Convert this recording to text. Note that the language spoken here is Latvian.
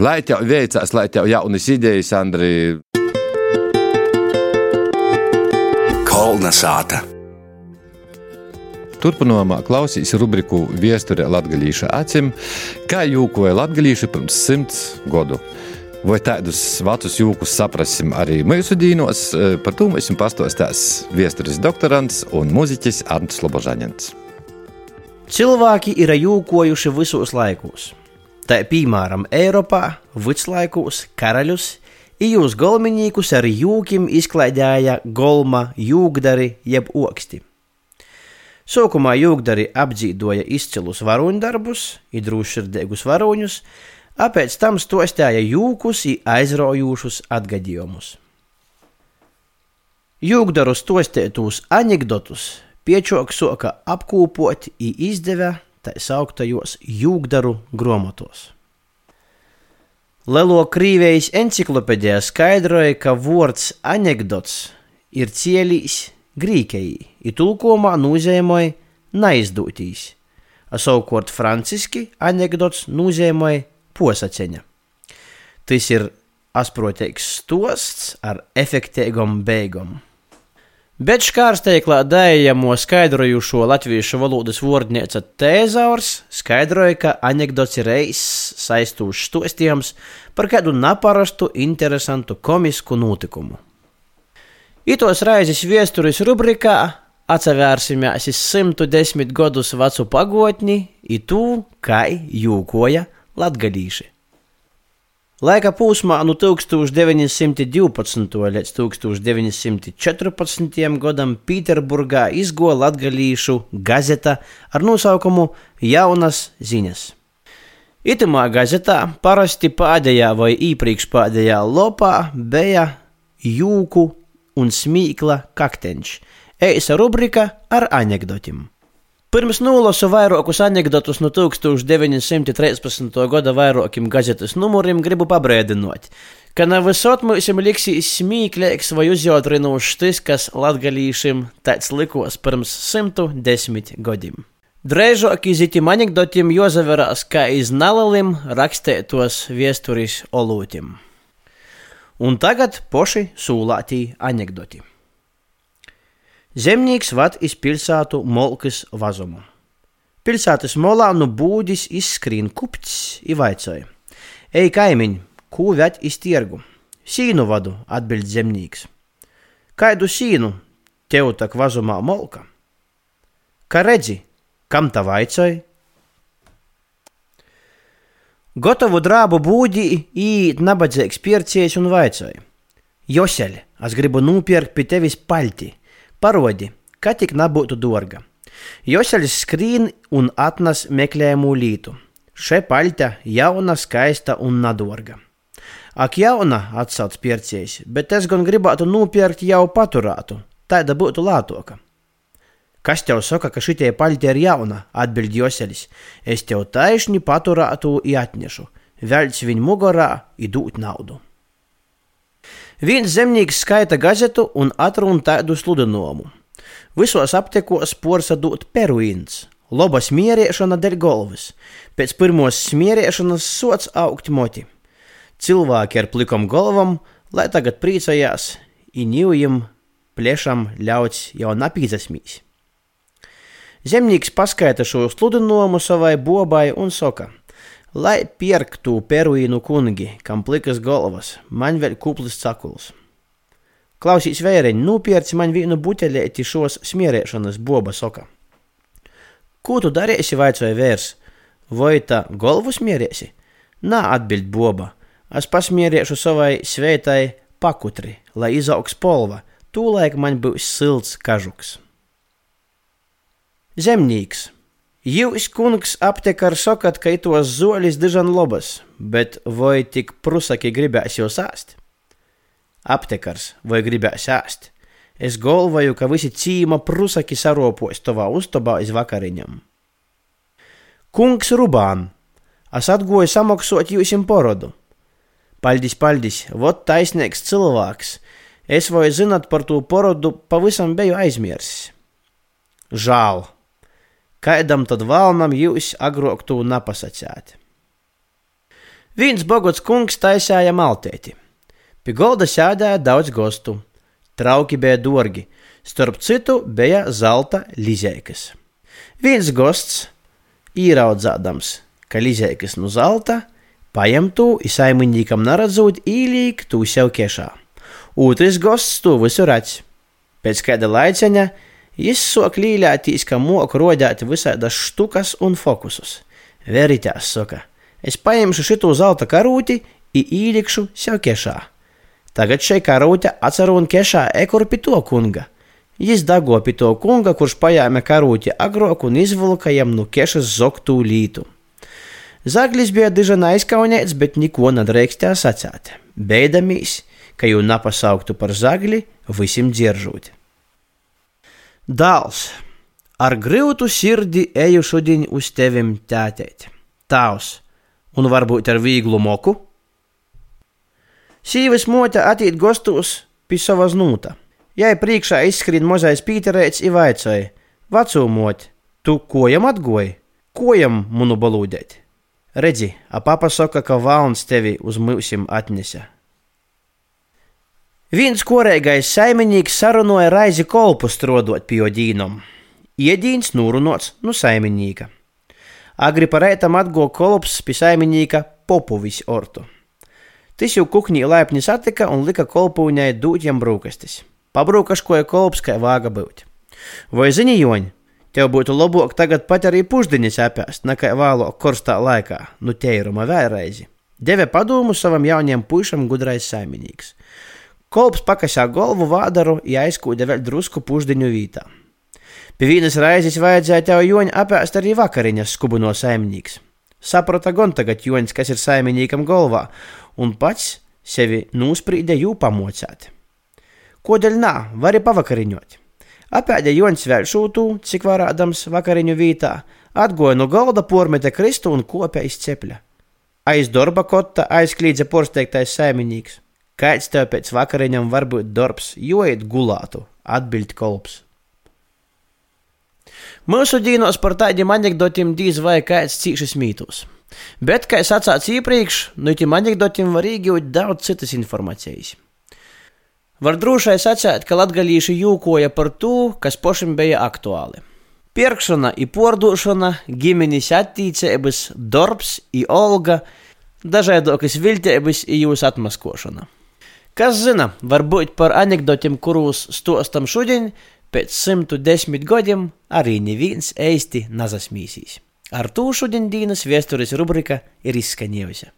Lai tev veicās, lai tev jaunas idejas, Andri. Kolna sāta. Turpinājumā klausīs rubriku Viesturē Latvijas acīm, kā jūkoja Latvijas pirms simts gadu. Vai tādus vecus jūkus saprasim arī mūsu dīnos, par to mums pastāstīs viesturis doktorants un mūziķis Arnsts Lobožaņins. Cilvēki ir jūkojuši visos laikos. Tā piemēram, Eiropā, vidslaikos, karaļus, ijūs golminīkus ar jūkiem izklaidēja golma jūgdari jeb oksti. Sākumā jūgdari apdzīvoja izcilus varoņdarbus, idrūšsirdīgus varoņus, apēc tam stostēja jūkus un aizraujošus atgadījumus. Jūgdaru stostētos anekdotus piečok soka apkūpot un izdeva tā sauktajos jūgdaru gromotos. Lelo Krīvijas enciklopēdijā skaidroja, ka vārds anekdots ir cielīs grīkejī, ir tulkojumā nozīmēja neizdotīs, a savukārt franciski anekdots nozīmēja posaceņa. Tas ir asproteiks stosts ar efektīgam beigam. Bet škārsteiklā dējamo skaidrojušo latviešu valodas vārdnieca Tēzaurs skaidroja, ka anekdots ir reizes saistūšs stostījums par kādu neparastu, interesantu, komisku notikumu. Itos raizes viesturis rubrikā atcerēsimies 110 gadus vecu pagotni, it tū, kā jūkoja latgadīši. Laika posmā no 1912. līdz 1914. gadam Pēterburgā izgoja latgadīšu gazeta ar nosaukumu Jaunas ziņas. Itamā gazetā parasti pēdējā vai iepriekš pēdējā lopā bija jūku un smīkla kakteņš, eisa rubrika ar anekdotiem. Pirms nolasu vairākus anekdotus no 1913. gada vairākiem gazetes numuriem, gribu pabrēdinot, ka nav visot mums liksīs smīklīgs vai uzjautrinošs tas, kas latgalīšiem tāds likos pirms 110 gadiem. Drēžāk izitim anekdotiem jozaverās kā iz nalalim rakstētos viesturis olūtim. Un tagad poši sūlātī anekdoti. Zemnieks vad iz pilsētu molkas vazumu. Pilsētas molā nu būdis izskrien kupts i vaicoja. Ej, kaimiņ, ko ved iz tirgu? Sīnu vadu, atbild zemnieks. Kaidu sīnu, tev tak vazumā molka? Kā redzi, kam tā vaicoja? Gotovu drābu būdī īt nabadzīgs piercies un vaicoja. Joseļ, es gribu nopirkt pie tevis paļti Parodi, ka tik nebūtu dārga. Joseļs skrīn un atnes meklējumu lītu. Še paļta jauna, skaista un nadorga. Ak, jauna, atsauc pircējs, bet es gan gribētu nopirkt jau paturētu, tāda būtu lātoka. Kas tev saka, ka šitie paļti ir jauna, atbild Joseļs. Es tev taisni paturētu iatnešu, velc viņu mugurā, idūt naudu. Viens zemnieks skaita gazetu un atrunā tādu sludinājumu. Visos aptekos porsadot peruīns, laba smierēšana dēļ galvas, pēc pirmos smierēšanas sots augt moti. Cilvēki ar plikam galvam, lai tagad priecājās, inījumam, plešam ļauts jau napīdzasmīs. Zemnieks paskaita šo sludinājumu savai bobai un saka – Lai pirktu peruīnu kungi, kam plikas galvas, man vēl kuplis cakuls. Klausīs vēreņi, nopērci man vienu buteļēti šos smierēšanas boba soka. Ko tu darīsi, vaicoja vērs? Vai tā galvu smierēsi? Nā, atbild boba, es pasmierēšu savai svētai pakutri, lai izaugs polva, tūlaik man būs silts kažuks. Zemnīks Jūs, kungs, aptekar sakat, ka itos zoļis dižan lobas, bet vai tik prusaki gribēs jūs ēst? Aptekars, vai gribēs ēst? Es galvoju, ka visi cīma prusaki saropos tavā uztabā iz vakariņam. Kungs Rubān, es atgoju samaksot jūsim porodu. Paļdis, paļdis, vot taisnīgs cilvēks. Es vai zinat par to porodu pavisam beju aizmirsis. Žēl! Kaidam tad valnam jūs agrāk to napasacēt? Viens bogots kungs taisīja maltēti. Pie golda sēdēja daudz gostu. Trauki bija dārgi, starp citu bija zelta lizēkas. Viens gosts, īraudzādams, ka lizēkas no zelta, paņem to, izsaimniekam neredzot, īlīk to sev kešā. Otrs gosts to visu redz. Pēc kāda laiciņa Jis līļātīs, ka moku rodēt visādas štukas un fokusus. Veritās, saka, es paņemšu šito zelta karūti i īlikšu sev kešā. Tagad šai karūte atceru un kešā ekur pie to kunga. Jis dago pie to kunga, kurš pajāme karūti agrok un izvilka jam no kešas zoktū lītu. Zaglis bija diža aizkaunēts, bet neko nedrīkstēja sacēt, beidamīs, ka jau napasauktu par zagli visiem dzieržūt. Dāls, ar grūtu sirdi eju šodien uz tevim tētēt, tāvs, un varbūt ar vieglu moku? Sīvis mote atīt gostos pie savas nūta. Jai priekšā izskrien mazais pīterēts i vaicāja: Vecumot, tu kojam atgoji? Kojam munu balūdēt? Redzi, a papa saka, ka valns tevi uz mūsim atnesa. Viens korīgais saimnieks sarunoja raizi kolpu strodot pie ģīnom. Iedīns nūrunots no nu saimnieka. Agri parētam atgo kolps pie saimnieka Popovis ortu. Tas jau kukņī laipni satika un lika kolpūņai dūt jam brūkastis. Pabrūkaškoja kolps, kā vāga būt. Vai zini, Joņ, tev būtu labāk tagad pat arī pušdiņas apēst, nekā vēlāk korstā laikā, nu teiruma vēlreizi. Deve padomu savam jaunajam puišam gudrais saimnieks. Kolps pakasā galvu vādaru, ja aizkūda vēl drusku pušdiņu vītā. Pie vienas raizes vajadzēja tev joņa apēst arī vakariņas, skubu no saimnieks. Saprata gan tagad joņas, kas ir saimniekam galvā, un pats sevi nūsprīdē jū pamocēt. Kodēļ nā, vari pavakariņot? Apēdē joņas vēl šūtū, cik varādams vakariņu vītā, atgoja no galda pormete kristu un kopē iz cepļa. Aiz darba kotta aizklīdza porsteigtais saimnieks. Kāds tev pēc vakariņām var būt darbs, jo iet gulātu, atbild kolps. Mūsu dīnos par tādiem anekdotiem dīz vai kāds cīšas mītus. Bet, kā es atsācu iepriekš, no tiem anekdotiem var iegūt daudz citas informācijas. Var drošai sacīt, ka latgalīši jūkoja par to, kas pašam bija aktuāli. Pirkšana, pārdošana, ģimenes attīstības, darbs, olga, dažādokas viltības, jūsu atmaskošana. Kas zina, varbūt par anekdotiem, kurus stostam šodien, pēc 110 gadiem arī neviens īsti nazasmīsīs. Ar to šodien dienas vēstures rubrika ir izskanējusi.